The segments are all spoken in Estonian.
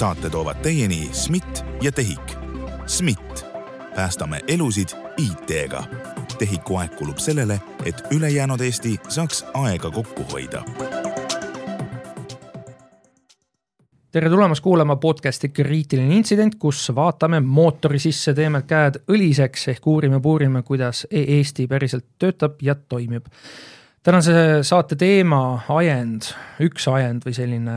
saate toovad teieni SMIT ja TEHIK. SMIT, päästame elusid IT-ga. TEHIK-u aeg kulub sellele, et ülejäänud Eesti saaks aega kokku hoida tere tulemast kuulama podcasti Kriitiline intsident, kus vaatame mootori sisse, teeme käed õliseks ehk uurime-puurime, kuidas e-Eesti päriselt töötab ja toimib. tänase saate teema, ajend, üks ajend või selline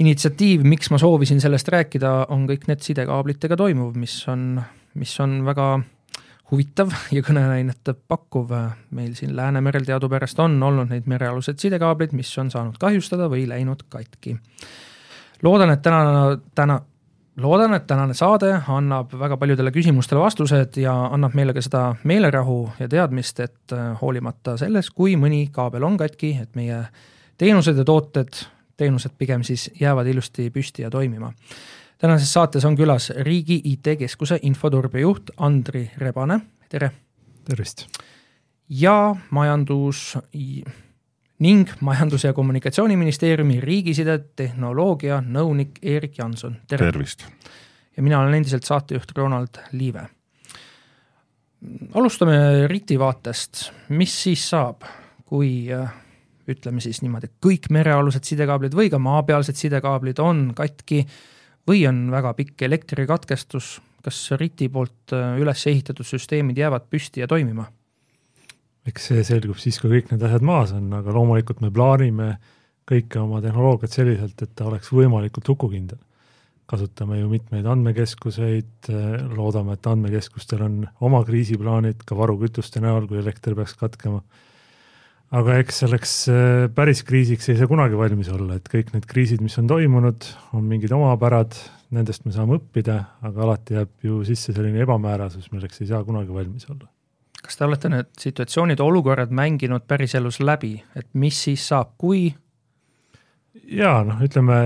initsiatiiv, miks ma soovisin sellest rääkida, on kõik need sidekaablitega toimuv, mis on, mis on väga huvitav ja kõneainet pakkuv. meil siin Läänemerel teadupärast on olnud neid merealused sidekaablid, mis on saanud kahjustada või läinud katki loodan, et tänane, täna, loodan, et tänane saade annab väga paljudele küsimustele vastused ja annab meile ka seda meelerahu ja teadmist, et hoolimata sellest, kui mõni kaabel on katki, et meie teenused ja tooted, teenused pigem siis jäävad ilusti püsti ja toimima. tänases saates on külas Riigi IT-keskuse infoturbejuht Andri Rebane, tere! tervist! ja majandus ning Majandus- ja Kommunikatsiooniministeeriumi riigiside tehnoloogia nõunik Erik Janson, tere! tervist! ja mina olen endiselt saatejuht Ronald Liive. alustame RIT-i vaatest, mis siis saab, kui ütleme siis niimoodi, kõik merealused sidekaablid või ka maapealsed sidekaablid on katki või on väga pikk elektrikatkestus, kas RIT-i poolt üles ehitatud süsteemid jäävad püsti ja toimima? eks see selgub siis, kui kõik need asjad maas on, aga loomulikult me plaanime kõike oma tehnoloogiat selliselt, et ta oleks võimalikult hukukindel. kasutame ju mitmeid andmekeskuseid, loodame, et andmekeskustel on oma kriisiplaanid ka varukütuste näol, kui elekter peaks katkema. Aga eks selleks äh, päris kriisiks ei saa kunagi valmis olla, et kõik need kriisid, mis on toimunud, on mingid omapärad, nendest me saame õppida, aga alati jääb ju sisse selline ebamäärasus, milleks ei saa kunagi valmis olla. Kas te olete need situatsioonid, olukorrad mänginud päriselus läbi, et mis siis saab, kui? jaa, noh, ütleme,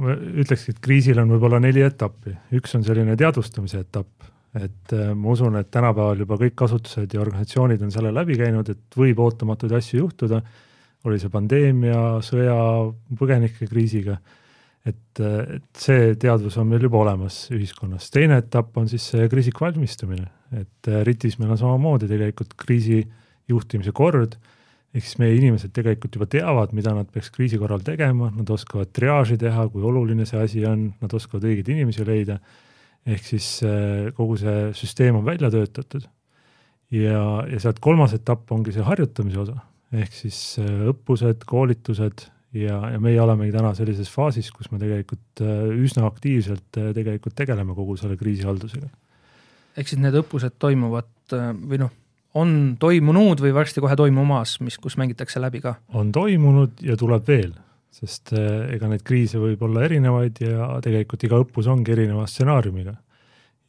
ma ütlekski, et kriisil on võib-olla neli etappi, üks on selline teadvustamise etapp, et äh, ma usun, et tänapäeval juba kõik asutused ja organisatsioonid on selle läbi käinud, et võib ootamatuid asju juhtuda, oli see pandeemia, sõja, põgenikekriisiga, et, et see teadvus on meil juba olemas ühiskonnas. teine etapp on siis see kriisiks valmistumine. Et äh, RIT-is meil on samamoodi tegelikult kriisi juhtimise kord, ehk siis meie inimesed tegelikult juba teavad, mida nad peaks kriisi korral tegema, nad oskavad triaaži teha, kui oluline see asi on, nad oskavad õigeid inimesi leida, ehk siis äh, kogu see süsteem on välja töötatud. ja, ja sealt kolmas etapp ongi see harjutamise osa, ehk siis äh, õppused, koolitused ja, ja meie olemegi täna sellises faasis, kus me tegelikult üsna aktiivselt tegelikult tegeleme kogu selle kriisihaldusega ehk siis need õppused toimuvad äh, või noh, on toimunud või varsti kohe toimumas, mis, kus mängitakse läbi ka? on toimunud ja tuleb veel, sest äh, ega neid kriise võib olla erinevaid ja tegelikult iga õppus ongi erineva stsenaariumiga.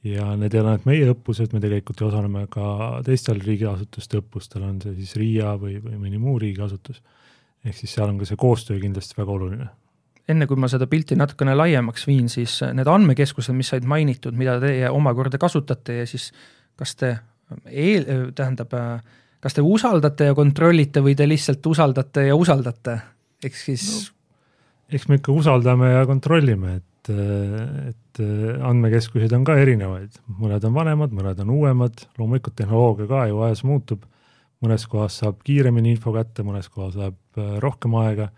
ja need ei ole ainult meie õppused, me tegelikult ju osaleme ka teistel riigiasutuste õppustel, on see siis RIA või, või mõni muu riigiasutus. ehk siis seal on ka see koostöö kindlasti väga oluline enne kui ma seda pilti natukene laiemaks viin, siis need andmekeskused, mis said mainitud, mida teie omakorda kasutate ja siis kas te eel, tähendab, kas te usaldate ja kontrollite või te lihtsalt usaldate ja usaldate, ehk siis no,? eks me ikka usaldame ja kontrollime, et, et andmekeskuseid on ka erinevaid, mõned on vanemad, mõned on uuemad, loomulikult tehnoloogia ka ju ajas muutub, mõnes kohas saab kiiremini info kätte, mõnes kohas läheb rohkem aega.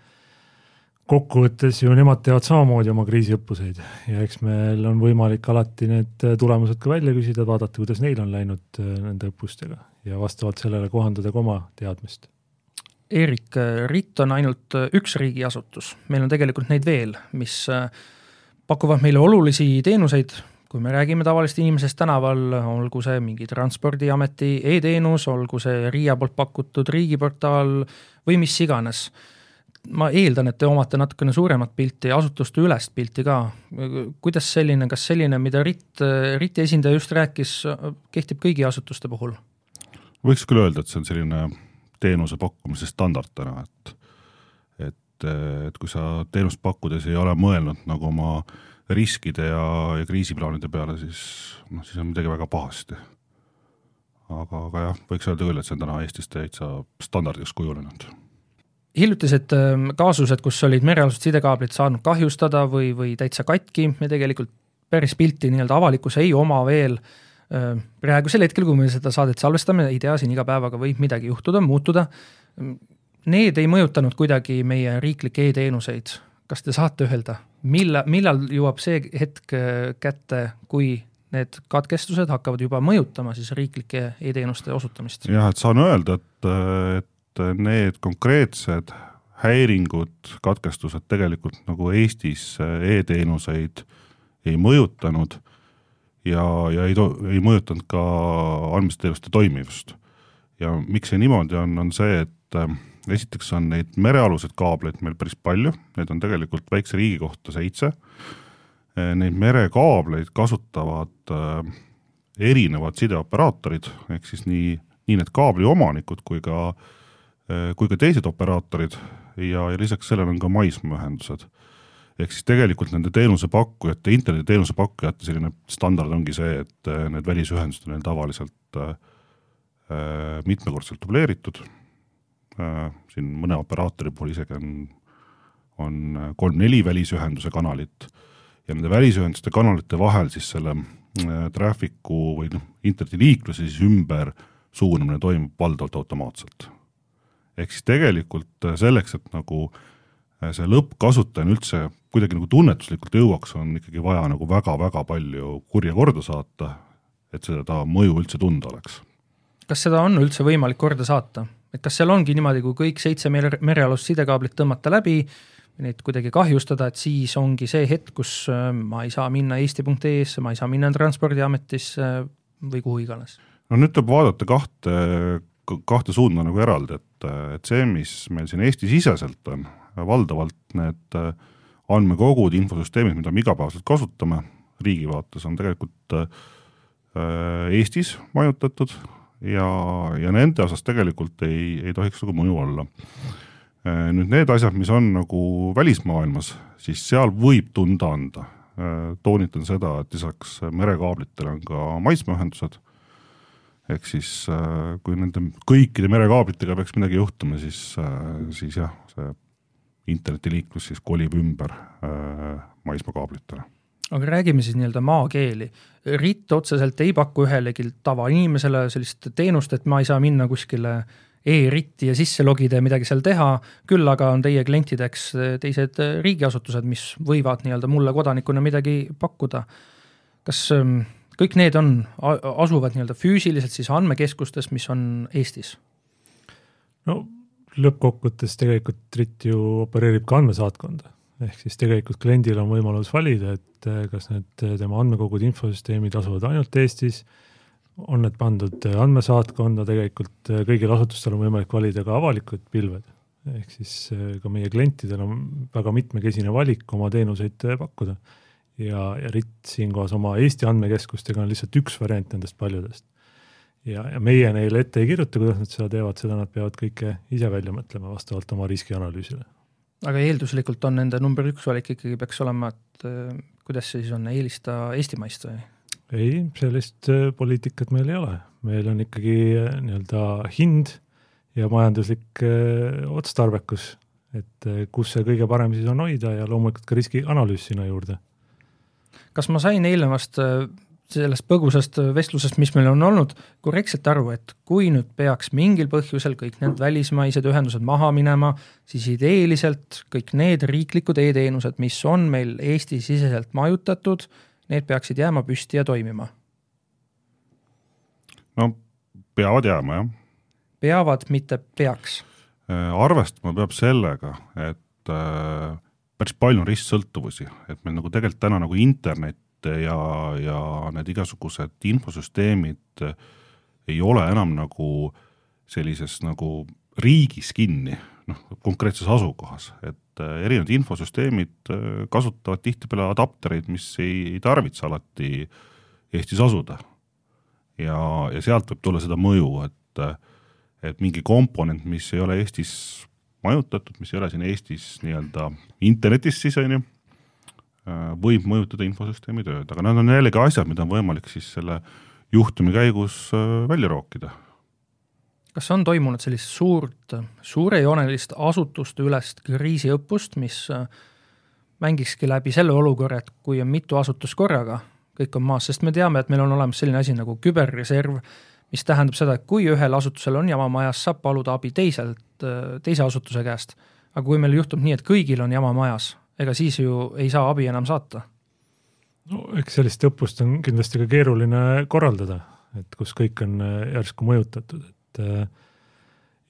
Kokkuvõttes ju nemad teevad samamoodi oma kriisiõppuseid. Ja eks meil on võimalik alati need tulemused ka välja küsida, vaadata, kuidas neil on läinud äh, nende õppustega. Ja vastavalt sellele kohandada ka oma teadmist. Eerik, äh, RIT on ainult äh, üks riigiasutus, meil on tegelikult neid veel, mis pakuvad meile olulisi teenuseid, kui me räägime tavalisest inimesest tänaval, olgu see mingi Transpordiameti e-teenus, olgu see RIA poolt pakutud riigiportaal või mis iganes ma eeldan, et te omate natukene suuremat pilti, asutuste ülest pilti ka. kuidas selline, kas selline, mida RIT, RIT-i esindaja just rääkis, kehtib kõigi asutuste puhul? võiks küll öelda, et see on selline teenuse pakkumise standard täna, et et, et kui sa teenust pakkudes ei ole mõelnud nagu oma riskide ja, ja kriisiplaanide peale, siis noh, siis on midagi väga pahasti. aga, aga jah, võiks öelda küll, et see on täna Eestis täitsa standardiks kujunenud hiljutised ähm, kaasused, kus olid merealused sidekaablid saanud kahjustada või, või täitsa katki, me tegelikult päris pilti nii-öelda avalikkus ei oma veel ähm, praegusel hetkel, kui me seda saadet salvestame, ei tea, siin iga päevaga võib midagi juhtuda, muutuda. Need ei mõjutanud kuidagi meie riiklikke e-teenuseid. kas te saate öelda, milla, millal jõuab see hetk äh, kätte, kui need katkestused hakkavad juba mõjutama siis riiklike e-teenuste osutamist? jah, et saan öelda, et, et et need konkreetsed häiringud, katkestused tegelikult nagu Eestis e-teenuseid ei mõjutanud ja, ja ei, ei mõjutanud ka andmesteenuste toimivust. ja miks see niimoodi on, on see, et äh, esiteks on neid merealuseid kaableid meil päris palju, neid on tegelikult väikse riigi kohta seitse, äh, neid merekaableid kasutavad äh, erinevad sideoperaatorid, ehk siis nii, nii need kaabli omanikud kui ka kui ka teised operaatorid ja, ja lisaks sellele on ka maismaaühendused. Ehk siis tegelikult nende teenusepakkujate, internetiteenuse pakkujate selline standard ongi see, et äh, need välisühendused on neil tavaliselt äh, äh, mitmekordselt dubleeritud. Äh,, siin mõne operaatori puhul isegi on, on kolm-neli välisühenduse kanalit ja nende välisühenduste kanalite vahel siis selle äh, traffic'u või noh, internetiliikluse siis ümber suunamine toimub valdavalt automaatselt. Ehk siis tegelikult äh, selleks, et nagu äh, see lõppkasutajana üldse kuidagi nagu tunnetuslikult jõuaks, on ikkagi vaja nagu väga-väga palju kurja korda saata, et seda mõju üldse tunda oleks. kas seda on üldse võimalik korda saata, et kas seal ongi niimoodi, kui kõik seitse mere, merealust sidekaablit tõmmata läbi, neid kuidagi kahjustada, et siis ongi see hetk, kus äh, ma ei saa minna eesti.ee-sse, ma ei saa minna Transpordiametisse või kuhu iganes? no nüüd tuleb vaadata kahte kahte suunda nagu eraldi, et, et see, mis meil siin Eesti-siseselt on, valdavalt need äh, andmekogud, infosüsteemid, mida me igapäevaselt kasutame riigi vaates, on tegelikult äh, Eestis majutatud ja, ja nende osas tegelikult ei, ei tohiks nagu mõju olla. Äh, nüüd need asjad, mis on nagu välismaailmas, siis seal võib tunda anda. toonitan seda, et lisaks merekaablitele on ka maismaaühendused ehk siis äh, kui nende kõikide merekaablitega peaks midagi juhtuma, siis, äh, siis jah, see internetiliiklus siis kolib ümber äh, maismaakaablitele. aga räägime siis nii-öelda maakeeli. RIT otseselt ei paku ühelegi tavainimesele sellist teenust, et ma ei saa minna kuskile e-RIT-i ja sisse logida ja midagi seal teha, küll aga on teie klientideks teised riigiasutused, mis võivad nii-öelda mulle kodanikuna midagi pakkuda. kas ähm, kõik need on, asuvad nii-öelda füüsiliselt siis andmekeskustes, mis on Eestis? no lõppkokkuvõttes tegelikult RIT ju opereerib ka andmesaatkonda, ehk siis tegelikult kliendil on võimalus valida, et eh, kas need eh, tema andmekogud, infosüsteemid asuvad ainult Eestis, on need pandud andmesaatkonda, tegelikult eh, kõigil asutustel on võimalik valida ka avalikud pilved, ehk siis ka meie klientidel on väga mitmekesine valik oma teenuseid pakkuda. Ja, ja RIT siinkohas oma Eesti andmekeskustega on lihtsalt üks variant nendest paljudest. Ja, ja meie neile ette ei kirjuta, kuidas nad seda teevad, seda nad peavad kõike ise välja mõtlema vastavalt oma riskianalüüsile. aga eelduslikult on nende number üks valik ikkagi peaks olema, et äh, kuidas see siis on, eelista eestimaist või? ei, sellist äh, poliitikat meil ei ole, meil on ikkagi äh, nii-öelda hind ja majanduslik otstarbekus, et kus see kõige parem siis on hoida ja loomulikult ka riskianalüüs sinna juurde kas ma sain eelnevast sellest põgusast vestlusest, mis meil on olnud, korrektselt aru, et kui nüüd peaks mingil põhjusel kõik need välismaised ühendused maha minema, siis ideeliselt kõik need riiklikud e-teenused, mis on meil Eesti-siseselt majutatud, need peaksid jääma püsti ja toimima? no peavad jääma, jah. peavad, mitte peaks? Äh, arvestama peab sellega, et äh, päris palju on ristsõltuvusi, et meil nagu tegelikult täna nagu internet ja, ja need igasugused infosüsteemid ei ole enam nagu sellises nagu riigis kinni, noh, konkreetses asukohas, et äh, erinevad infosüsteemid äh, kasutavad tihtipeale adaptereid, mis ei, ei tarvitse alati Eestis asuda. ja, ja sealt võib tulla seda mõju, et, et mingi komponent, mis ei ole Eestis majutatud, mis ei ole siin Eestis nii-öelda internetis siis on ju, äh, võib mõjutada infosüsteemi tööd, aga need on jällegi asjad, mida on võimalik siis selle juhtumi käigus äh, välja rookida. kas on toimunud sellist suurt, suurejoonelist asutuste ülest kriisiõppust, mis äh, mängikski läbi selle olukorra, et kui on mitu asutust korraga, kõik on maas, sest me teame, et meil on olemas selline asi nagu küberreserv, mis tähendab seda, et kui ühel asutusel on jama majas, saab paluda abi teiselt, teise asutuse käest. aga kui meil juhtub nii, et kõigil on jama majas, ega siis ju ei saa abi enam saata. no eks sellist õppust on kindlasti ka keeruline korraldada, et kus kõik on järsku mõjutatud, et äh,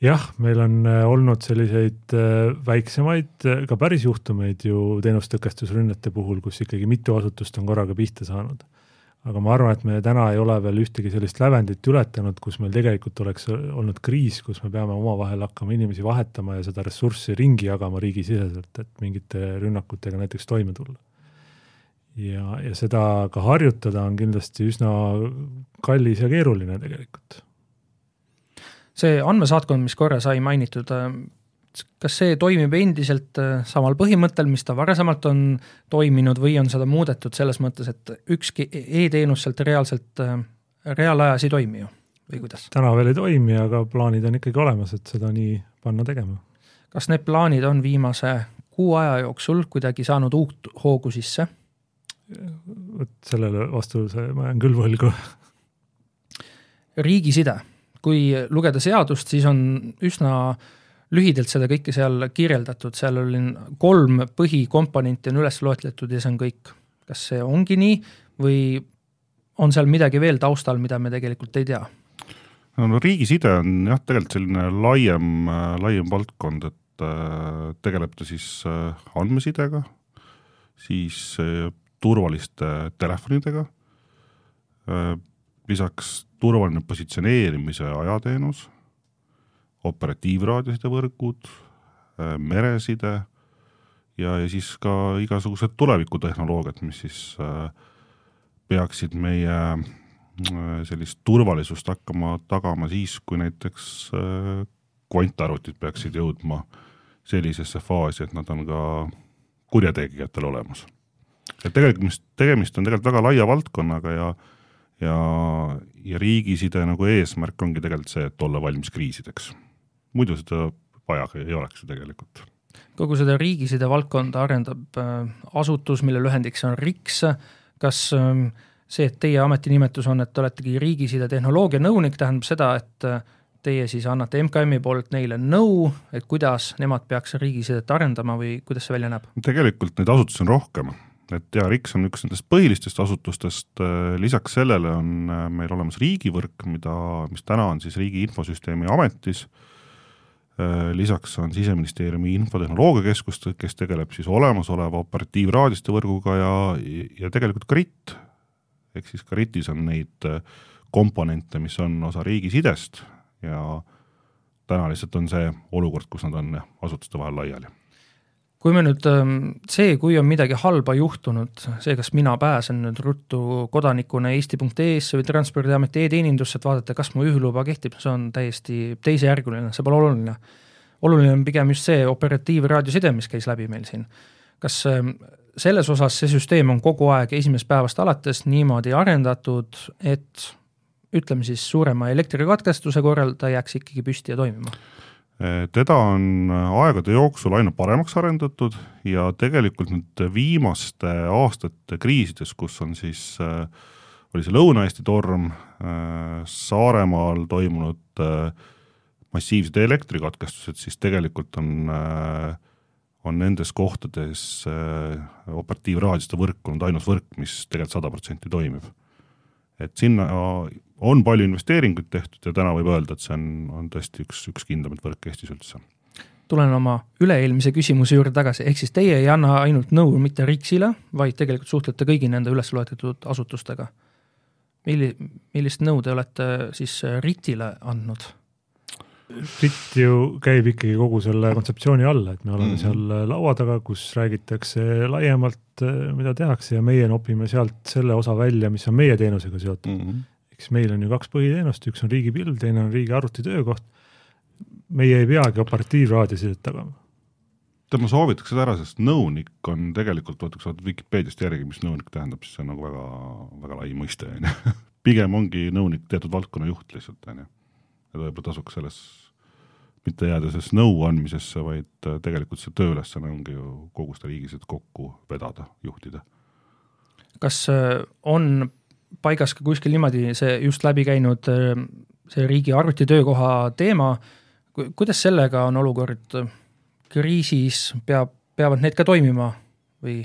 jah, meil on äh, olnud selliseid äh, väiksemaid, äh, ka päris juhtumeid ju teenustõkestusrünnete puhul, kus ikkagi mitu asutust on korraga pihta saanud. Aga ma arvan, et me täna ei ole veel ühtegi sellist lävendit ületanud, kus meil tegelikult oleks olnud kriis, kus me peame omavahel hakkama inimesi vahetama ja seda ressurssi ringi jagama riigisiseselt, et mingite rünnakutega näiteks toime tulla. ja, ja seda ka harjutada on kindlasti üsna kallis ja keeruline tegelikult see andmesaatkond, mis korra sai mainitud, äh, kas see toimib endiselt äh, samal põhimõttel, mis ta varasemalt on toiminud või on seda muudetud selles mõttes, et ükski e-teenus sealt reaalselt, äh, reaalajas ei toimi ju või kuidas? täna veel ei toimi, aga plaanid on ikkagi olemas, et seda nii panna tegema. kas need plaanid on viimase kuu aja jooksul kuidagi saanud uut hoogu sisse? vot sellele vastuse ma jään küll võlgu. riigiside kui lugeda seadust, siis on üsna lühidalt seda kõike seal kirjeldatud, seal oli kolm põhikomponenti on üles loetletud ja see on kõik. kas see ongi nii või on seal midagi veel taustal, mida me tegelikult ei tea? no, riigiside on jah, tegelikult selline laiem, laiem valdkond, et äh, tegeleb ta siis äh, andmesidega, siis äh, turvaliste telefonidega, lisaks turvaline positsioneerimise ajateenus, operatiivraadioside võrgud, äh, mereside ja, ja siis ka igasugused tulevikutehnoloogiad, mis siis äh, peaksid meie äh, sellist turvalisust hakkama tagama siis, kui näiteks kvantarvutid peaksid jõudma sellisesse faasi, et nad on ka kurjategijatel olemas. et tegelikult, mis tegemist on tegelikult väga laia valdkonnaga ja ja, ja riigiside nagu eesmärk ongi tegelikult see, et olla valmis kriisideks. Muidu seda vaja ei oleks ju tegelikult. kogu seda riigiside valdkonda arendab äh, asutus, mille lühendiks on RIKS, kas ähm, see, et teie ametinimetus on, et te oletegi riigiside tehnoloogia nõunik, tähendab seda, et äh, teie siis annate MKM-i poolt neile nõu, et kuidas nemad peaks riigisidet arendama või kuidas see välja näeb? tegelikult neid asutusi on rohkem et ja RIKS on üks nendest põhilistest asutustest, äh, lisaks sellele on meil olemas riigivõrk, mida, mis täna on siis Riigi Infosüsteemi Ametis, äh, lisaks on Siseministeeriumi Infotehnoloogiakeskus, kes tegeleb siis olemasoleva operatiivraadioste võrguga ja, ja tegelikult ka RIT, ehk siis ka RIT-is on neid komponente, mis on osa riigisidest ja täna lihtsalt on see olukord, kus nad on asutuste vahel laiali kui me nüüd, ähm, see, kui on midagi halba juhtunud, see, kas mina pääsen nüüd ruttu kodanikuna eesti.ee-sse või Transpordiameti e-teenindusse, et vaadata, kas mu juhiluba kehtib, see on täiesti teisejärguline, see pole oluline. oluline on pigem just see operatiivraadioside, mis käis läbi meil siin. kas ähm, selles osas see süsteem on kogu aeg esimesest päevast alates niimoodi arendatud, et ütleme siis suurema elektrikatkestuse korral ta jääks ikkagi püsti ja toimima? Teda on aegade jooksul aina paremaks arendatud ja tegelikult nüüd viimaste aastate kriisides, kus on siis, äh, oli see Lõuna-Eesti torm, äh, Saaremaal toimunud äh, massiivsed elektrikatkestused, siis tegelikult on, on nendes kohtades operatiivraadioste võrk olnud ainus võrk, mis tegelikult sada protsenti toimib. et sinna on palju investeeringuid tehtud ja täna võib öelda, et see on, on tõesti üks, üks kindlamaid võrke Eestis üldse. tulen oma üle-eelmise küsimuse juurde tagasi, ehk siis teie ei anna ainult nõu mitte RIKS-ile, vaid tegelikult suhtlete kõigi nende üles loetletud asutustega. milli-, millist nõu te olete siis RIT-ile andnud? RIT ju käib ikkagi kogu selle kontseptsiooni alla, et me oleme mm -hmm. seal laua taga, kus räägitakse laiemalt, mida tehakse ja meie nopime sealt selle osa välja, mis on meie teenusega seotud mm. -hmm eks meil on ju kaks põhiteenust, üks on riigipilv, teine on riigi arvutitöökoht. meie ei peagi operatiivraadiosidet tagama. tead, ma soovitaks seda ära, sest nõunik on tegelikult, vaata kui sa vaatad Vikipeediast järgi, mis nõunik tähendab, siis see on nagu väga, väga lai mõiste, on ju. pigem ongi nõunik teatud valdkonna juht lihtsalt, on ju. et võib-olla tasuks selles mitte jääda sellesse nõu andmisesse, vaid äh, tegelikult see tööülesanne ongi ju kogu seda riigisid kokku vedada, juhtida. kas äh, on paigas ka kuskil niimoodi see just läbi käinud, äh, see riigi arvutitöökoha teema, kuidas sellega on olukord kriisis, peab, peavad need ka toimima või?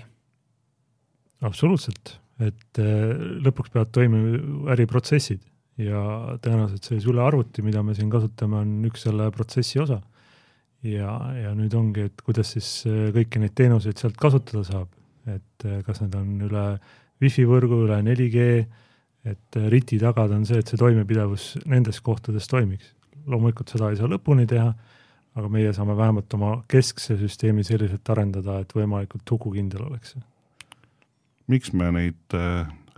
absoluutselt, et lõpuks peavad toimima äriprotsessid ja tõenäoliselt see sülearvuti, mida me siin kasutame, on üks selle protsessi osa. ja, ja nüüd ongi, et kuidas siis äh, kõiki neid teenuseid sealt kasutada saab, et äh, kas need on üle wifi võrgu, üle 4G, et äh, RIT-i tagada on see, et see toimepidevus nendes kohtades toimiks. loomulikult seda ei saa lõpuni teha, aga meie saame vähemalt oma keskse süsteemi selliselt arendada, et võimalikult hukukindel oleks see. miks me neid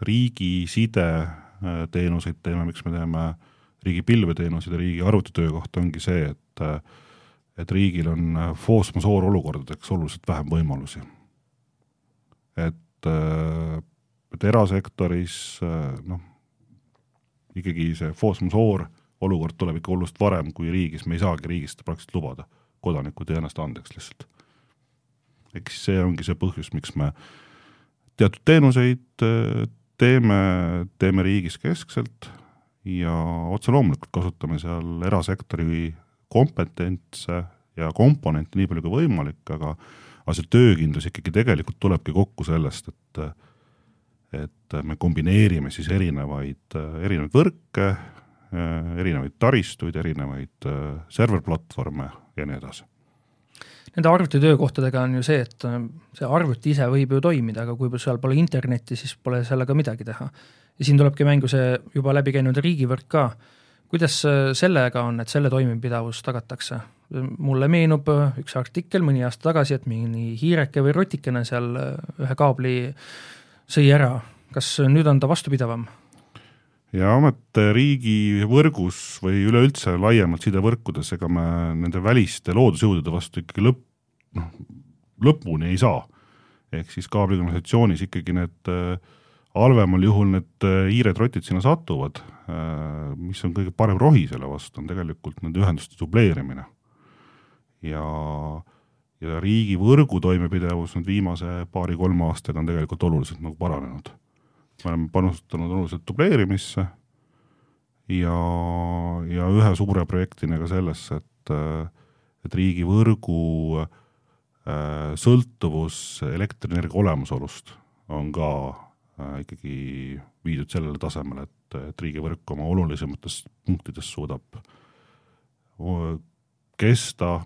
riigi side Äh, teeme, miks me teeme riigi pilveteenuseid ja riigi arvutitöökohta, ongi see, et äh, et riigil on äh, force majeure olukordadeks oluliselt vähem võimalusi. et, et erasektoris noh, ikkagi see force majeure olukord tuleb ikka oluliselt varem kui riigis, me ei saagi riigis seda praktiliselt lubada, kodanikud ei anna seda andeks lihtsalt. eks see ongi see põhjus, miks me teatud teenuseid teeme, teeme riigis keskselt ja otse loomulikult kasutame seal erasektori kompetentse ja komponente nii palju kui võimalik, aga aga see töökindlus ikkagi tegelikult tulebki kokku sellest, et et me kombineerime siis erinevaid, erinevaid võrke, erinevaid taristuid, erinevaid serverplatvorme ja nii edasi Nende arvutitöökohtadega on ju see, et äh, see arvuti ise võib ju toimida, aga kui seal pole internetti, siis pole sellega midagi teha. ja siin tulebki mängu see juba läbi käinud riigivõrk ka. kuidas äh, sellega on, et selle toimipidavus tagatakse? mulle meenub äh, üks artikkel mõni aasta tagasi, et mõni hiireke või rotikene seal ühe kaabli sõi ära. kas nüüd on ta vastupidavam? ja amet riigivõrgus või üleüldse laiemalt sidevõrkudes, ega me nende väliste loodusjõudude vastu ikkagi lõpp, noh, lõpuni ei saa. ehk siis kaablikanalisatsioonis ikkagi need äh, halvemal juhul need äh, hiired rotid sinna satuvad äh,, mis on kõige parem rohi selle vastu, on tegelikult nende ühenduste dubleerimine. ja, ja riigivõrgu toimepidevus nüüd viimase paari-kolme aastaga on tegelikult oluliselt nagu paranenud. Me oleme panustanud oluliselt dubleerimisse ja, ja ühe suure projektina ka sellesse, et, et riigivõrgu äh, sõltuvus elektrienergia olemasolust on ka äh, ikkagi viidud sellele tasemele, et, et riigivõrk oma olulisemates punktides suudab kesta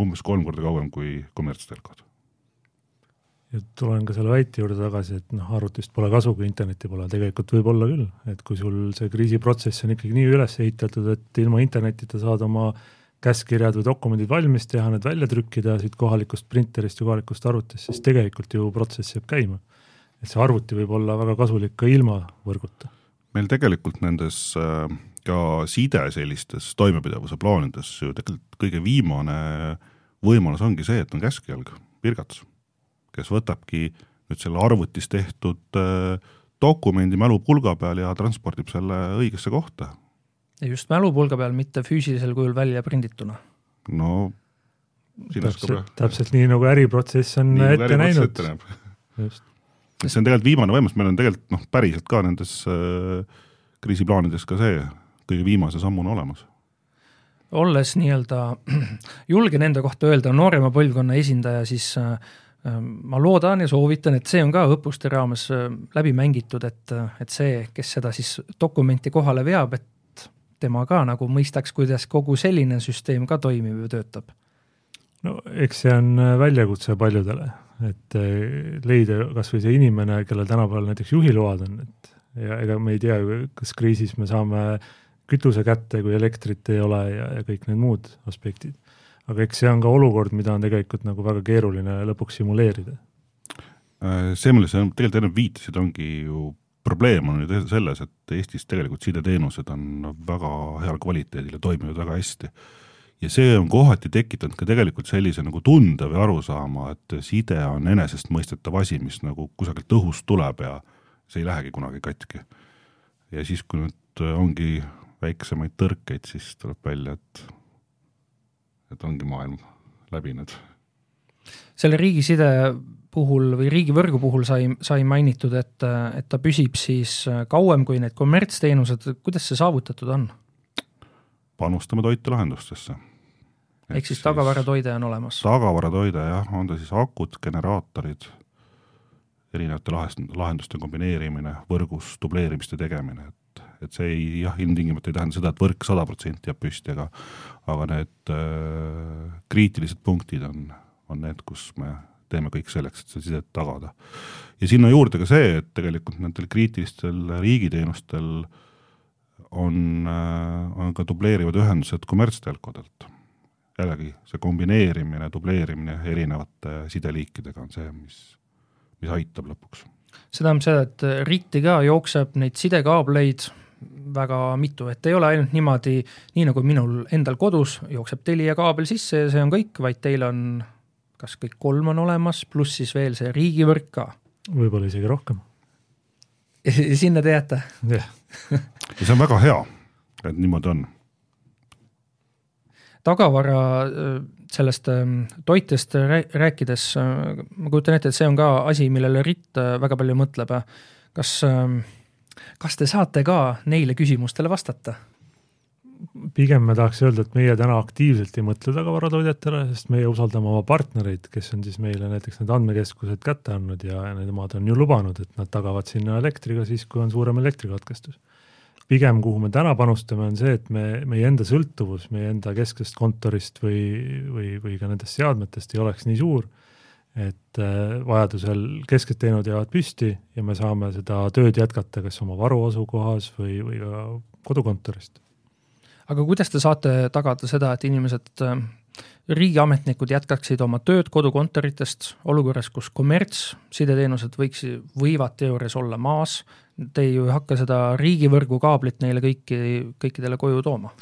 umbes kolm korda kauem kui kommertstelkod ja tulen ka selle väite juurde tagasi, et noh, arvutist pole kasu, kui internetti pole, tegelikult võib olla küll, et kui sul see kriisiprotsess on ikkagi nii üles ehitatud, et ilma internetita saad oma käskkirjad või dokumendid valmis teha, need välja trükkida siit kohalikust printerist või kohalikust arvutist, siis tegelikult ju protsess jääb käima. et see arvuti võib olla väga kasulik ka ilma võrguta. meil tegelikult nendes äh, ka side sellistes toimepidevuse plaanides ju tegelikult kõige viimane võimalus ongi see, et on käskjalg, virgatus kes võtabki nüüd selle arvutis tehtud äh, dokumendi mälupulga peal ja transpordib selle õigesse kohta. ja just mälupulga peal, mitte füüsilisel kujul välja prindituna. no täpselt, täpselt nii, nagu äriprotsess on nii, ette näinud. just. see on tegelikult viimane võimalus, meil on tegelikult noh, päriselt ka nendes äh, kriisiplaanides ka see kõige viimase sammuna olemas olles nii-öelda, julgen enda kohta öelda noorema põlvkonna esindaja, siis äh, Ehm, ma loodan ja soovitan, et see on ka õppuste raames ehm, läbi mängitud, et, et see, kes seda siis dokumenti kohale veab, et tema ka nagu mõistaks, kuidas kogu selline süsteem ka toimib ja töötab. no eks see on äh, väljakutse paljudele, et äh, leida kasvõi see inimene, kellel tänapäeval näiteks juhiload on, et ja ega me ei tea ju, kas kriisis me saame kütuse kätte, kui elektrit ei ole ja, ja kõik need muud aspektid aga eks see on ka olukord, mida on tegelikult nagu väga keeruline lõpuks simuleerida. Äh, see, millele sa tegelikult enne viitasid, ongi ju probleem on ju selles, et Eestis tegelikult sideteenused on väga heal kvaliteedil ja toimivad väga hästi. ja see on kohati tekitanud ka tegelikult sellise nagu tunde või arusaama, et side on enesestmõistetav asi, mis nagu kusagilt õhust tuleb ja see ei lähegi kunagi katki. ja siis, kui nüüd ongi väiksemaid tõrkeid, siis tuleb välja, et, et ongi maailm läbinud. selle riigiside puhul või riigivõrgu puhul sai, sai mainitud, et, et ta püsib siis kauem kui need kommertsteenused, kuidas see saavutatud on? panustame toitelahendustesse. ehk siis tagavaratoide on olemas? tagavaratoide jah, on ta siis akud, generaatorid, erinevate lahenduste kombineerimine, võrgus dubleerimiste tegemine, et, et see ei, jah, ilmtingimata ei tähenda seda, et võrk sada protsenti jääb püsti, aga aga need äh, kriitilised punktid on, on need, kus me teeme kõik selleks, et seda sidet tagada. ja sinna juurde ka see, et tegelikult nendel kriitilistel riigiteenustel on, äh, on ka dubleerivad ühendused kommertstelkodelt. jällegi, see kombineerimine, dubleerimine erinevate sideliikidega on see, mis, mis aitab lõpuks. see tähendab seda, et RIT-i ka jookseb neid sidekaableid väga mitu, et ei ole ainult niimoodi, nii nagu minul endal kodus jookseb Telia kaabel sisse ja see on kõik, vaid teil on kas kõik kolm on olemas, pluss siis veel see riigivõrk ka. võib-olla isegi rohkem. sinna te jääte? jah. ja see on väga hea, et niimoodi on. tagavara äh, sellest ähm, toitest rääkides, äh, ma kujutan ette, et see on ka asi, millele Ritt äh, väga palju mõtleb. kas, ähm, kas te saate ka neile küsimustele vastata? pigem me tahaks öelda, et meie täna aktiivselt ei mõtle tagavaratootjatele, sest meie usaldame oma partnereid, kes on siis meile näiteks need andmekeskused kätte andnud ja nemad on ju lubanud, et nad tagavad sinna elektriga siis, kui on suurem elektrikatkestus. pigem, kuhu me täna panustame, on see, et me, meie enda sõltuvus meie enda kesksest kontorist või, või, või ka nendest seadmetest ei oleks nii suur, et äh, vajadusel kesked teenud jäävad püsti ja me saame seda tööd jätkata kas oma varu asukohas või, või ka kodukontorist aga kuidas te saate tagada seda, et inimesed, äh, riigiametnikud jätkaksid oma tööd kodukontoritest olukorras, kus kommertssideteenused võiks, võivad teoorias olla maas, te ju ei hakka seda riigivõrgu kaablit neile kõiki, kõikidele koju tooma?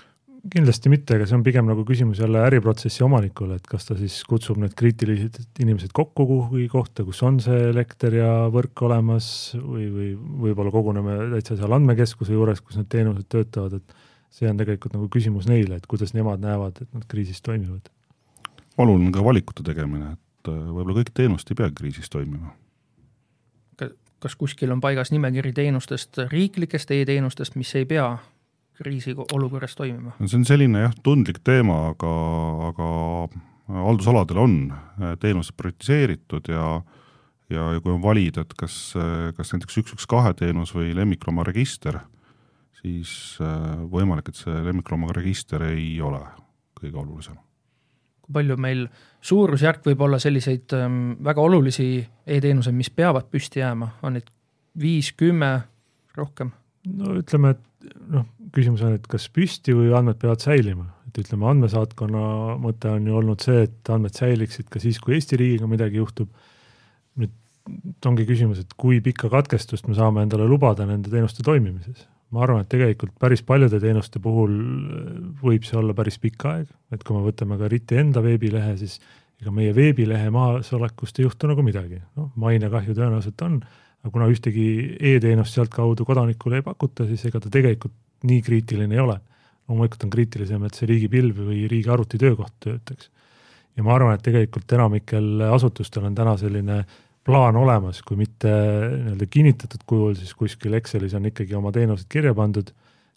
Kindlasti mitte, aga see on pigem nagu küsimus jälle äriprotsessi omanikule, et kas ta siis kutsub need kriitilised inimesed kokku kuhugi kohta, kus on see elekter ja võrk olemas või, või võib-olla koguneme täitsa seal andmekeskuse juures, kus need teenused töötavad, et see on tegelikult nagu küsimus neile, et kuidas nemad näevad, et nad kriisis toimivad. oluline on ka valikute tegemine, et äh, võib-olla kõik teenused ei peagi kriisis toimima. kas kuskil on paigas nimekiri teenustest, riiklikest e-teenustest, mis ei pea kriisiolukorras toimima? see on selline jah, tundlik teema, aga, aga haldusaladel on äh, teenused prioritiseeritud ja ja, ja kui on valida, et kas, äh, kas näiteks üks, üks, kahe teenus või lemmikloomaregister siis äh, võimalik, et see lemmikloomaga register ei ole kõige olulisem. kui palju meil suurusjärk võib olla selliseid ähm, väga olulisi e-teenuseid, mis peavad püsti jääma, on neid viis, kümme, rohkem? No ütleme, et noh, küsimus on, et kas püsti või andmed peavad säilima, et ütleme, andmesaatkonna mõte on ju olnud see, et andmed säiliksid ka siis, kui Eesti riigiga midagi juhtub. nüüd ongi küsimus, et kui pikka katkestust me saame endale lubada nende teenuste toimimises. Ma arvan, et tegelikult päris paljude teenuste puhul äh, võib see olla päris pikk aeg, et kui me võtame ka RIT-i enda veebilehe, siis ega meie veebilehe maasolekust ei juhtu nagu midagi, noh, mainekahju tõenäoliselt on, aga kuna ühtegi e-teenust sealtkaudu kodanikule ei pakuta, siis ega ta tegelikult nii kriitiline ei ole. loomulikult on kriitilisem, et see riigipilv või riigi arvutitöökoht töötaks. ja ma arvan, et tegelikult enamikel asutustel on täna selline plaan olemas, kui mitte nii-öelda kinnitatud kujul, siis kuskil Excelis on ikkagi oma teenused kirja pandud,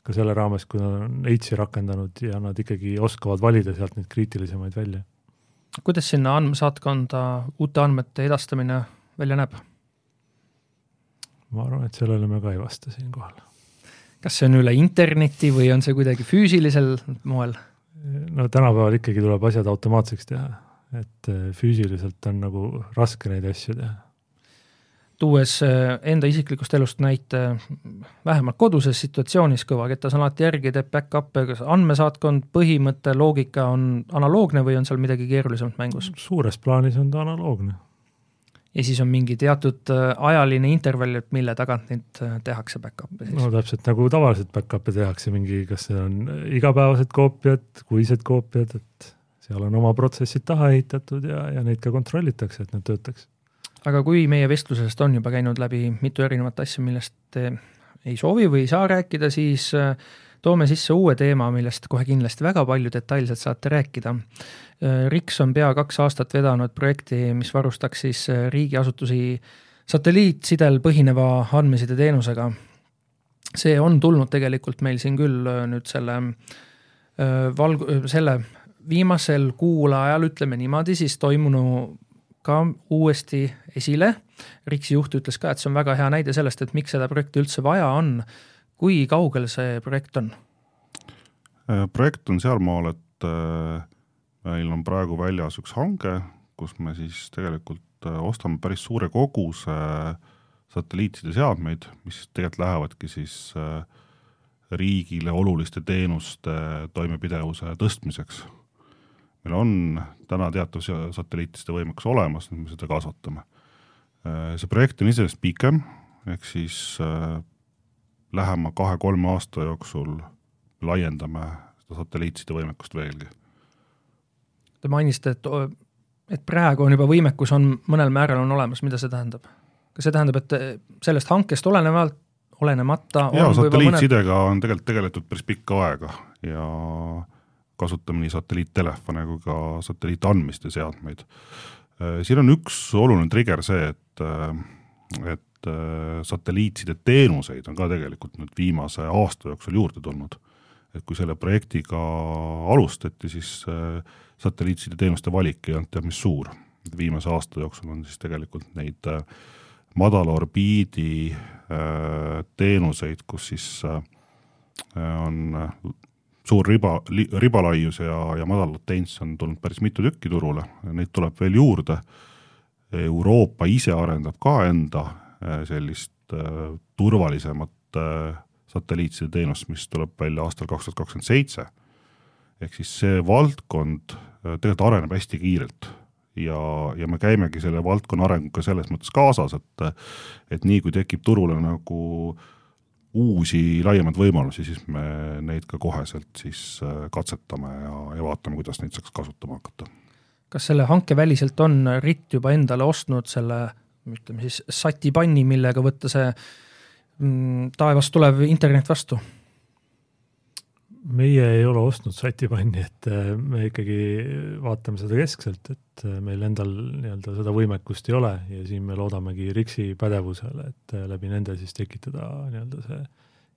ka selle raames, kui nad on H-i rakendanud ja nad ikkagi oskavad valida sealt neid kriitilisemaid välja. kuidas sinna andmesaatkonda uute andmete edastamine välja näeb? Ma arvan, et sellele me ka ei vasta siinkohal. kas see on üle interneti või on see kuidagi füüsilisel moel? no tänapäeval ikkagi tuleb asjad automaatseks teha et äh, füüsiliselt on nagu raske neid asju teha. tuues äh, enda isiklikust elust näite, vähemalt koduses situatsioonis kõvakettas on alati järgi, teeb back-up'e, kas andmesaatkond, põhimõte, loogika on analoogne või on seal midagi keerulisemat mängus? suures plaanis on ta analoogne. Ja siis on mingi teatud äh, ajaline intervall, et mille tagant neid tehakse back-up'e siis? no täpselt nagu tavaliselt back-up'e tehakse, mingi, kas see on igapäevased koopiad, kuised koopiad, et seal on oma protsessid taha ehitatud ja, ja neid ka kontrollitakse, et need töötaks. aga kui meie vestlusest on juba käinud läbi mitu erinevat asja, millest te ei soovi või ei saa rääkida, siis äh, toome sisse uue teema, millest kohe kindlasti väga palju detailselt saate rääkida. RIKS on pea kaks aastat vedanud projekti, mis varustaks siis riigiasutusi satelliitsidel põhineva andmesideteenusega. see on tulnud tegelikult meil siin küll nüüd selle valg-, selle viimasel kuul ajal, ütleme niimoodi, siis toimunu ka uuesti esile. RIKS-i juht ütles ka, et see on väga hea näide sellest, et miks seda projekti üldse vaja on. Kui kaugel see projekt on? Äh, projekt on sealmaal, et äh, meil on praegu väljas üks hange, kus me siis tegelikult äh, ostame päris suure koguse satelliitside seadmeid, mis tegelikult lähevadki siis riigile oluliste teenuste toimepidevuse tõstmiseks meil on täna teatav satelliitide võimekus olemas, nüüd me seda kasvatame. See projekt on iseenesest pikem, ehk siis lähema kahe-kolme aasta jooksul laiendame seda satelliitside võimekust veelgi. Te mainisite, et, et praegu on juba võimekus on mõnel määral on olemas, mida see tähendab? kas see tähendab, et sellest hankest olenevalt, olenemata jaa, satelliitsidega mõned... on tegelikult tegeletud päris pikka aega ja kasutame nii satelliittelefone kui ka satelliitandmiste seadmeid. Siin on üks oluline trigger see, et, et äh, satelliitside teenuseid on ka tegelikult nüüd viimase aasta jooksul juurde tulnud. et kui selle projektiga alustati, siis satelliitside teenuste valik ei olnud teab mis suur, viimase aasta jooksul on siis tegelikult neid madala orbiidi teenuseid, kus siis on suur riba, ribalaius ja, ja madal latents on tulnud päris mitu tükki turule, neid tuleb veel juurde. Euroopa ise arendab ka enda äh, sellist äh, turvalisemat äh, satelliitside teenust, mis tuleb välja aastal kaks tuhat kakskümmend seitse. ehk siis see valdkond äh, tegelikult areneb hästi kiirelt ja, ja me käimegi selle valdkonna arenguga selles mõttes kaasas, et et nii kui tekib turule nagu äh, uusi laiemaid võimalusi, siis me neid ka koheselt siis äh, katsetame ja, ja vaatame, kuidas neid saaks kasutama hakata. kas selle hanke väliselt on RIT juba endale ostnud selle ütleme siis satipanni, millega võtta see mm, taevast tulev internet vastu? meie ei ole ostnud satipanni, et äh, me ikkagi vaatame seda keskselt, et äh, meil endal nii-öelda seda võimekust ei ole ja siin me loodamegi RIKS-i pädevusele, et äh, läbi nende siis tekitada nii-öelda see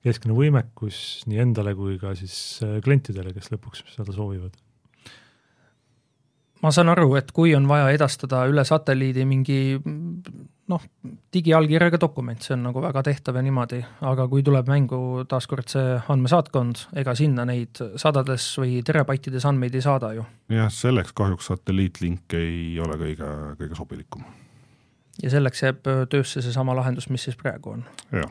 keskne võimekus nii endale kui ka siis klientidele, kes lõpuks seda soovivad ma saan aru, et kui on vaja edastada üle satelliidi mingi noh, digiallkirjaga dokument, see on nagu väga tehtav ja niimoodi, aga kui tuleb mängu taaskord see andmesaatkond, ega sinna neid sadades või terabaitides andmeid ei saada ju. jah, selleks kahjuks satelliitlink ei ole kõige, kõige sobilikum. ja selleks jääb töösse seesama lahendus, mis siis praegu on? jah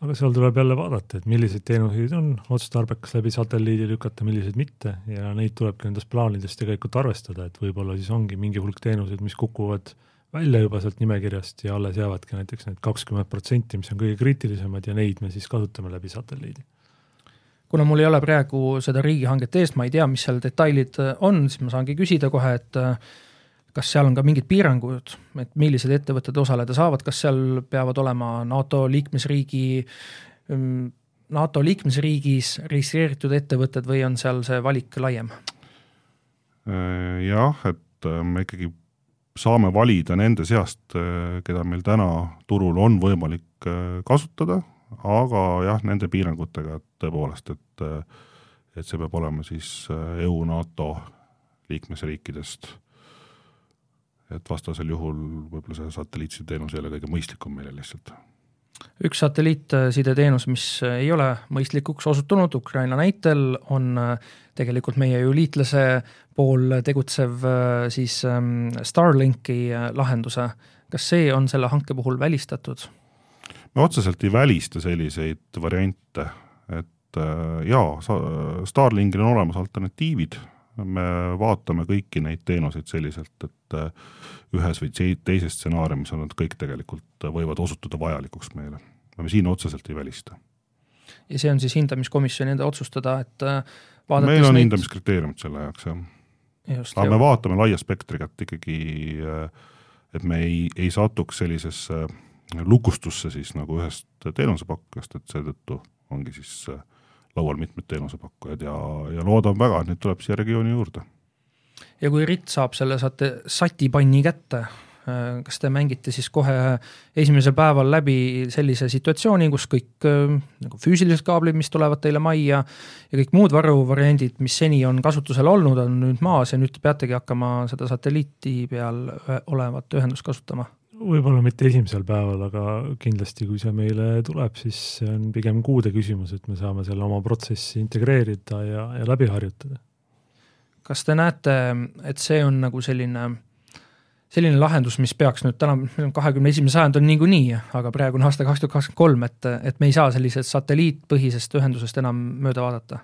aga seal tuleb jälle vaadata, et milliseid teenuseid on otstarbekas läbi satelliidi lükata, milliseid mitte ja neid tulebki nendes plaanides tegelikult arvestada, et võib-olla siis ongi mingi hulk teenuseid, mis kukuvad välja juba sealt nimekirjast ja alles jäävadki näiteks need kakskümmend protsenti, mis on kõige kriitilisemad ja neid me siis kasutame läbi satelliidi. kuna mul ei ole praegu seda riigihanget ees, ma ei tea, mis seal detailid on, siis ma saangi küsida kohe, et kas seal on ka mingid piirangud, et millised ettevõtted osaleda saavad, kas seal peavad olema NATO liikmesriigi, mm, NATO liikmesriigis registreeritud ettevõtted või on seal see valik laiem? Äh, jah, et äh, me ikkagi saame valida nende seast, äh, keda meil täna turul on võimalik kasutada, aga jah, nende piirangutega, et tõepoolest, et et see peab olema siis EU, NATO liikmesriikidest et vastasel juhul võib-olla see satelliitsideteenus ei ole kõige mõistlikum meile lihtsalt. üks satelliitsideteenus, mis ei ole mõistlikuks osutunud Ukraina näitel, on äh, tegelikult meie ju liitlase pool tegutsev äh, siis ähm, Starlinki äh, lahenduse. kas see on selle hanke puhul välistatud? me otseselt ei välista selliseid variante, et jaa, Starlinkil on olemas alternatiivid me vaatame kõiki neid teenuseid selliselt, et äh, ühes või teises stsenaariumis on nad kõik tegelikult, äh, võivad osutuda vajalikuks meile. me siin otseselt ei välista. ja see on siis hindamiskomisjoni enda otsustada, et äh, meil on neid... hindamiskriteeriumid selle jaoks, jah. aga me vaatame laia spektriga, et ikkagi, et me ei, ei satuks sellisesse lukustusse siis nagu ühest teenusepakkujast, et seetõttu ongi siis laual mitmed teenusepakkujad ja, ja loodan väga, et neid tuleb siia regiooni juurde. ja kui RIT saab selle saate satipanni kätte, kas te mängite siis kohe esimesel päeval läbi sellise situatsiooni, kus kõik nagu füüsilised kaablid, mis tulevad teile majja ja kõik muud varuvariandid, mis seni on kasutusel olnud, on nüüd maas ja nüüd peategi hakkama seda satelliiti peal olevat ühendust kasutama? Võib-olla mitte esimesel päeval, aga kindlasti, kui see meile tuleb, siis see on pigem kuude küsimus, et me saame selle oma protsessi integreerida ja, ja läbi harjutada. kas te näete, et see on nagu selline selline lahendus, mis peaks nüüd täna, kahekümne esimene sajand on niikuinii, aga praegu on aasta kaks tuhat kakskümmend kolm, et, et me ei saa sellisest satelliitpõhisest ühendusest enam mööda vaadata?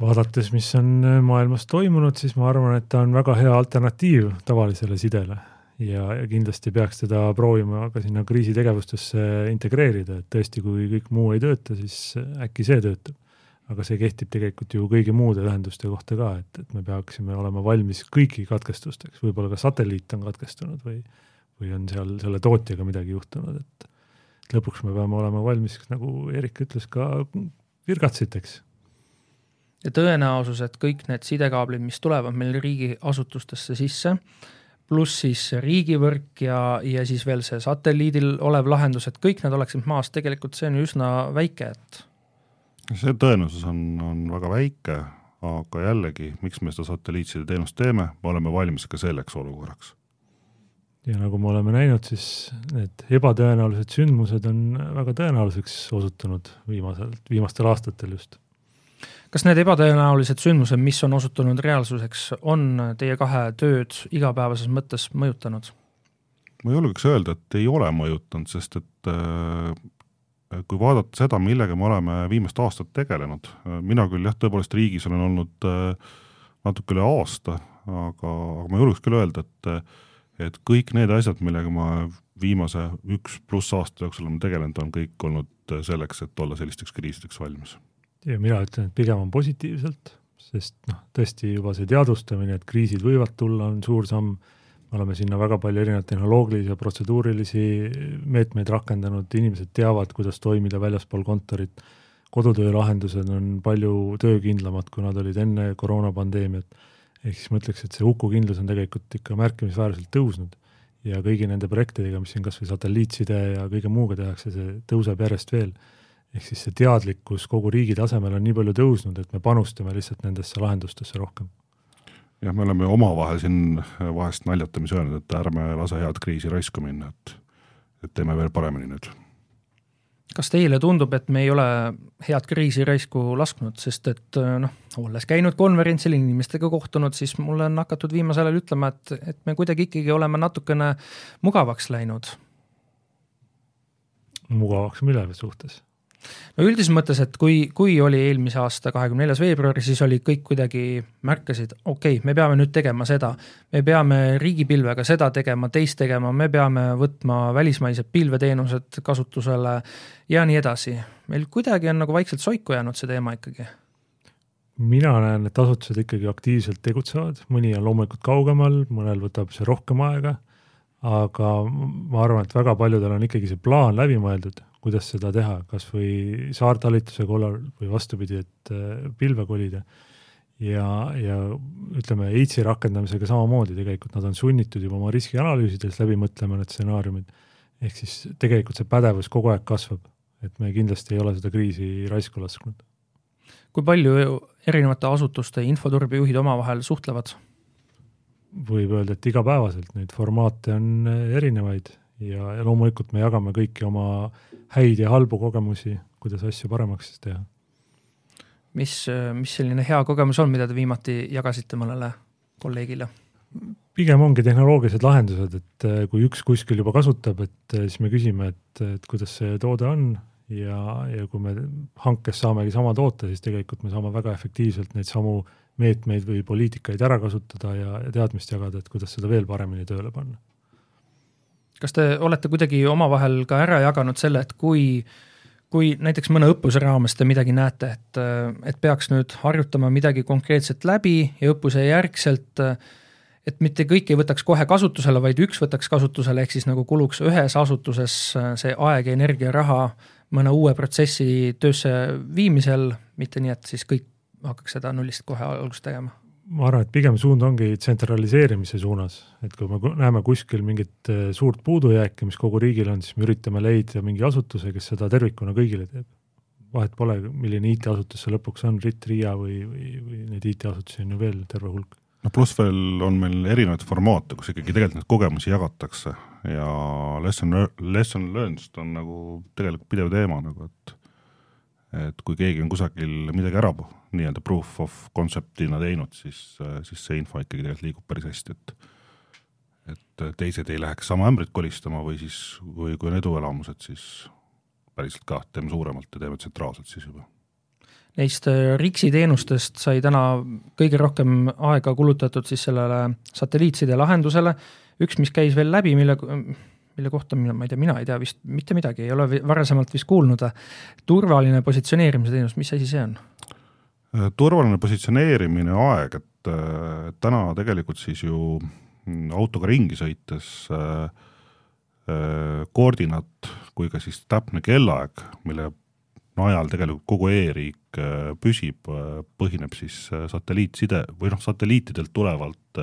Vaadates, mis on maailmas toimunud, siis ma arvan, et ta on väga hea alternatiiv tavalisele sidele. Ja, kindlasti peaks teda proovima ka sinna kriisitegevustesse integreerida, et tõesti, kui kõik muu ei tööta, siis äkki see töötab. Aga see kehtib tegelikult ju kõigi muude ühenduste kohta ka, et, et me peaksime olema valmis kõiki katkestusteks, võib-olla ka satelliit on katkestunud või, või on seal selle tootjaga midagi juhtunud, et lõpuks me peame olema valmis, nagu Erik ütles, ka virgatsiteks. Ja tõenäosus, et kõik need sidekaablid, mis tulevad meil riigiasutustesse sisse, pluss siis riigivõrk ja, ja siis veel see satelliidil olev lahendus, et kõik need oleksid maas, tegelikult see on üsna väike, et see tõenäosus on, on väga väike, aga jällegi, miks me seda satelliitside teenust teeme, me oleme valmis ka selleks olukorraks. ja nagu me oleme näinud, siis need ebatõenäolised sündmused on väga tõenäoliseks osutunud viimasel, viimastel aastatel just. Kas need ebatõenäolised sündmused, mis on osutunud reaalsuseks, on teie kahe tööd igapäevases mõttes mõjutanud? ma julgeks öelda, et ei ole mõjutanud, sest et äh, kui vaadata seda, millega me oleme viimast aastat tegelenud, mina küll jah, tõepoolest riigis olen olnud äh, natuke üle aasta, aga, aga ma julgeks küll öelda, et et kõik need asjad, millega ma viimase üks pluss aasta jooksul olen tegelenud, on kõik olnud selleks, et olla sellisteks kriisideks valmis. Ja mina ütlen, et pigem on positiivselt, sest noh, tõesti juba see teadvustamine, et kriisid võivad tulla, on suur samm. Me oleme sinna väga palju erinevaid tehnoloogilisi ja protseduurilisi meetmeid rakendanud, inimesed teavad, kuidas toimida väljaspool kontorit, kodutöö lahendused on palju töökindlamad, kui nad olid enne koroonapandeemiat, ehk siis ma ütleks, et see hukukindlus on tegelikult ikka märkimisväärselt tõusnud. Ja kõigi nende projektidega, mis siin kas või satelliitside ja kõige muuga tehakse, see tõuseb järjest veel. Ehk siis see teadlikkus kogu riigi tasemel on nii palju tõusnud, et me panustame lihtsalt nendesse lahendustesse rohkem jah, me oleme omavahel siin vahest naljatamisi öelnud, et ärme lase head kriisi raisku minna, et, et teeme veel paremini nüüd. kas teile tundub, et me ei ole head kriisi raisku lasknud, sest et noh, olles käinud konverentsil, inimestega kohtunud, siis mulle on hakatud viimasel ajal ütlema, et, et me kuidagi ikkagi oleme natukene mugavaks läinud. mugavaks mille suhtes? No üldises mõttes, et kui, kui oli eelmise aasta kahekümne neljas veebruar, siis oli kõik kuidagi, märkasid, okei okay,, me peame nüüd tegema seda, me peame riigipilvega seda tegema, teist tegema, me peame võtma välismaised pilveteenused kasutusele. Ja nii edasi. meil kuidagi on nagu vaikselt soiku jäänud see teema ikkagi. Mina näen, et asutused ikkagi aktiivselt tegutsevad, mõni on loomulikult kaugemal, mõnel võtab see rohkem aega, aga ma arvan, et väga paljudel on ikkagi see plaan läbi mõeldud, kuidas seda teha, kas või saartalitluse korral või vastupidi, et äh, pilve kolida. ja, ja ütleme, EITS-i rakendamisega samamoodi, tegelikult nad on sunnitud juba oma riskianalüüsides läbi mõtlema need stsenaariumid. ehk siis tegelikult see pädevus kogu aeg kasvab, et me kindlasti ei ole seda kriisi raisku lasknud. kui palju erinevate asutuste infoturbejuhid omavahel suhtlevad? Võib öelda, et igapäevaselt neid formaate on erinevaid ja, ja loomulikult me jagame kõiki oma häid ja halbu kogemusi, kuidas asju paremaks teha. mis, mis selline hea kogemus on, mida te viimati jagasite mõnele kolleegile? pigem ongi tehnoloogilised lahendused, et eh, kui üks kuskil juba kasutab, et eh, siis me küsime, et, et kuidas see toode on ja, ja kui me hankes saamegi sama toote, siis tegelikult me saame väga efektiivselt neid samu meetmeid või poliitikaid ära kasutada ja, ja teadmist jagada, et kuidas seda veel paremini tööle panna. Kas te olete kuidagi omavahel ka ära jaganud selle, et kui, kui näiteks mõne õppuse raames te midagi näete, et, et peaks nüüd harjutama midagi konkreetset läbi ja õppuse järgselt, et mitte kõik ei võtaks kohe kasutusele, vaid üks võtaks kasutusele, ehk siis nagu kuluks ühes asutuses see aeg, energia, raha mõne uue protsessi töösse viimisel, mitte nii, et siis kõik hakkaks seda nullist kohe algust tegema? ma arvan, et pigem suund ongi tsentraliseerimise suunas, et kui me näeme kuskil mingit äh, suurt puudujääki, mis kogu riigil on, siis me üritame leida mingi asutuse, kes seda tervikuna kõigile teeb. vahet pole, milline IT-asutus see lõpuks on, RIT, RIA või, või, või neid IT-asutusi on ju veel terve hulk no pluss veel on meil erinevaid formaate, kus ikkagi tegelikult neid kogemusi jagatakse ja lesson, lesson learned'st on nagu tegelikult pidev teema nagu, et et kui keegi on kusagil midagi ära nii-öelda proof of concept'ina teinud, siis, siis see info ikkagi tegelikult liigub päris hästi, et et teised ei läheks sama ämbrit kolistama või siis, või kui on eduelamused, siis päriselt ka teeme suuremalt ja teeme tsentraalselt siis juba. Neist äh, RIX-i teenustest sai täna kõige rohkem aega kulutatud siis sellele satelliitside lahendusele, üks, mis käis veel läbi, mille, mille kohta ma ei tea, mina ei tea vist mitte midagi, ei ole varasemalt vist kuulnud, turvaline positsioneerimise teenus, mis asi see on? Äh, turvaline positsioneerimine aeg, et äh, täna tegelikult siis ju mm, autoga ringi sõites äh, koordinaat kui ka siis täpne kellaaeg, mille najal tegelikult kogu e-riik püsib, põhineb siis satelliitside või noh, satelliitidelt tulevalt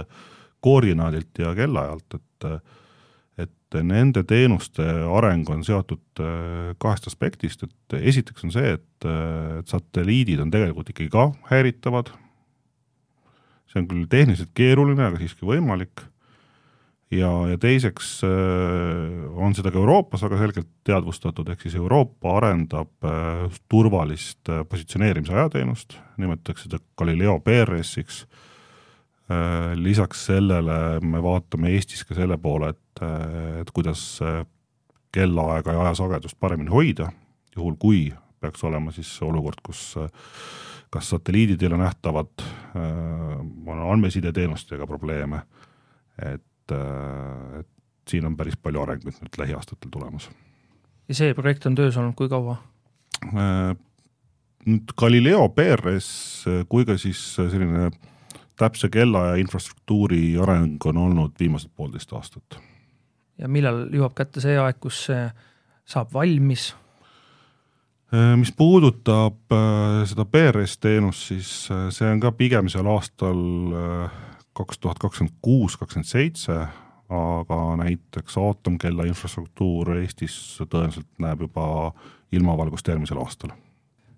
koordinaadilt ja kellaajalt, et et nende teenuste areng on seotud kahest aspektist, et esiteks on see, et, et satelliidid on tegelikult ikkagi ka häiritavad, see on küll tehniliselt keeruline, aga siiski võimalik. Ja, ja teiseks äh, on seda ka Euroopas väga selgelt teadvustatud, ehk siis Euroopa arendab äh, turvalist äh, positsioneerimise ajateenust, nimetatakse seda Galileo PRS-iks. lisaks sellele me vaatame Eestis ka selle poole, et, et kuidas kellaaega ja ajasagedust paremini hoida, juhul kui peaks olema siis olukord, kus kas satelliidid ei ole nähtavad, on andmesideteenustega probleeme, et et, äh, et siin on päris palju arenguid nüüd lähiaastatel tulemas. ja see projekt on töös olnud kui kaua? Äh, nüüd Galileo PRS kui ka siis selline täpse kellaaja infrastruktuuri areng on olnud viimased poolteist aastat. Ja millal jõuab kätte see aeg, kus see saab valmis? Äh, mis puudutab seda PRS teenust, siis see on ka pigem seal aastal kaks tuhat kakskümmend kuus, kakskümmend seitse, aga näiteks aatomkella infrastruktuur Eestis tõenäoliselt näeb juba ilmavalgust järgmisel aastal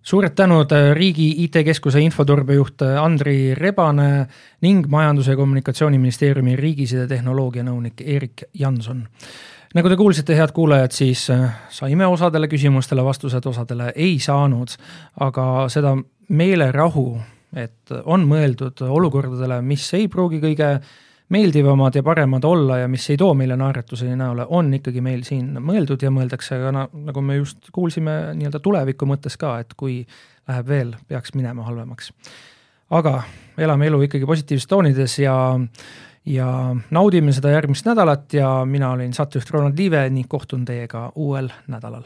suured tänud äh, Riigi IT-keskuse infoturbejuht äh, Andri Rebane ning Majandus- ja Kommunikatsiooniministeeriumi riigisidetehnoloogia nõunik Erik Janson. nagu te kuulsite, head kuulajad, siis äh, saime osadele küsimustele vastused, osadele ei saanud, aga seda meelerahu et on mõeldud olukordadele, mis ei pruugi kõige meeldivamad ja paremad olla ja mis ei too meile naeratuse näole, on ikkagi meil siin mõeldud ja mõeldakse ka nagu me just kuulsime, nii-öelda tuleviku mõttes ka, et kui läheb veel, peaks minema halvemaks. aga elame elu ikkagi positiivses toonides ja ja naudime seda järgmist nädalat ja mina olin saatejuht Ronald Liive ning kohtun teiega uuel nädalal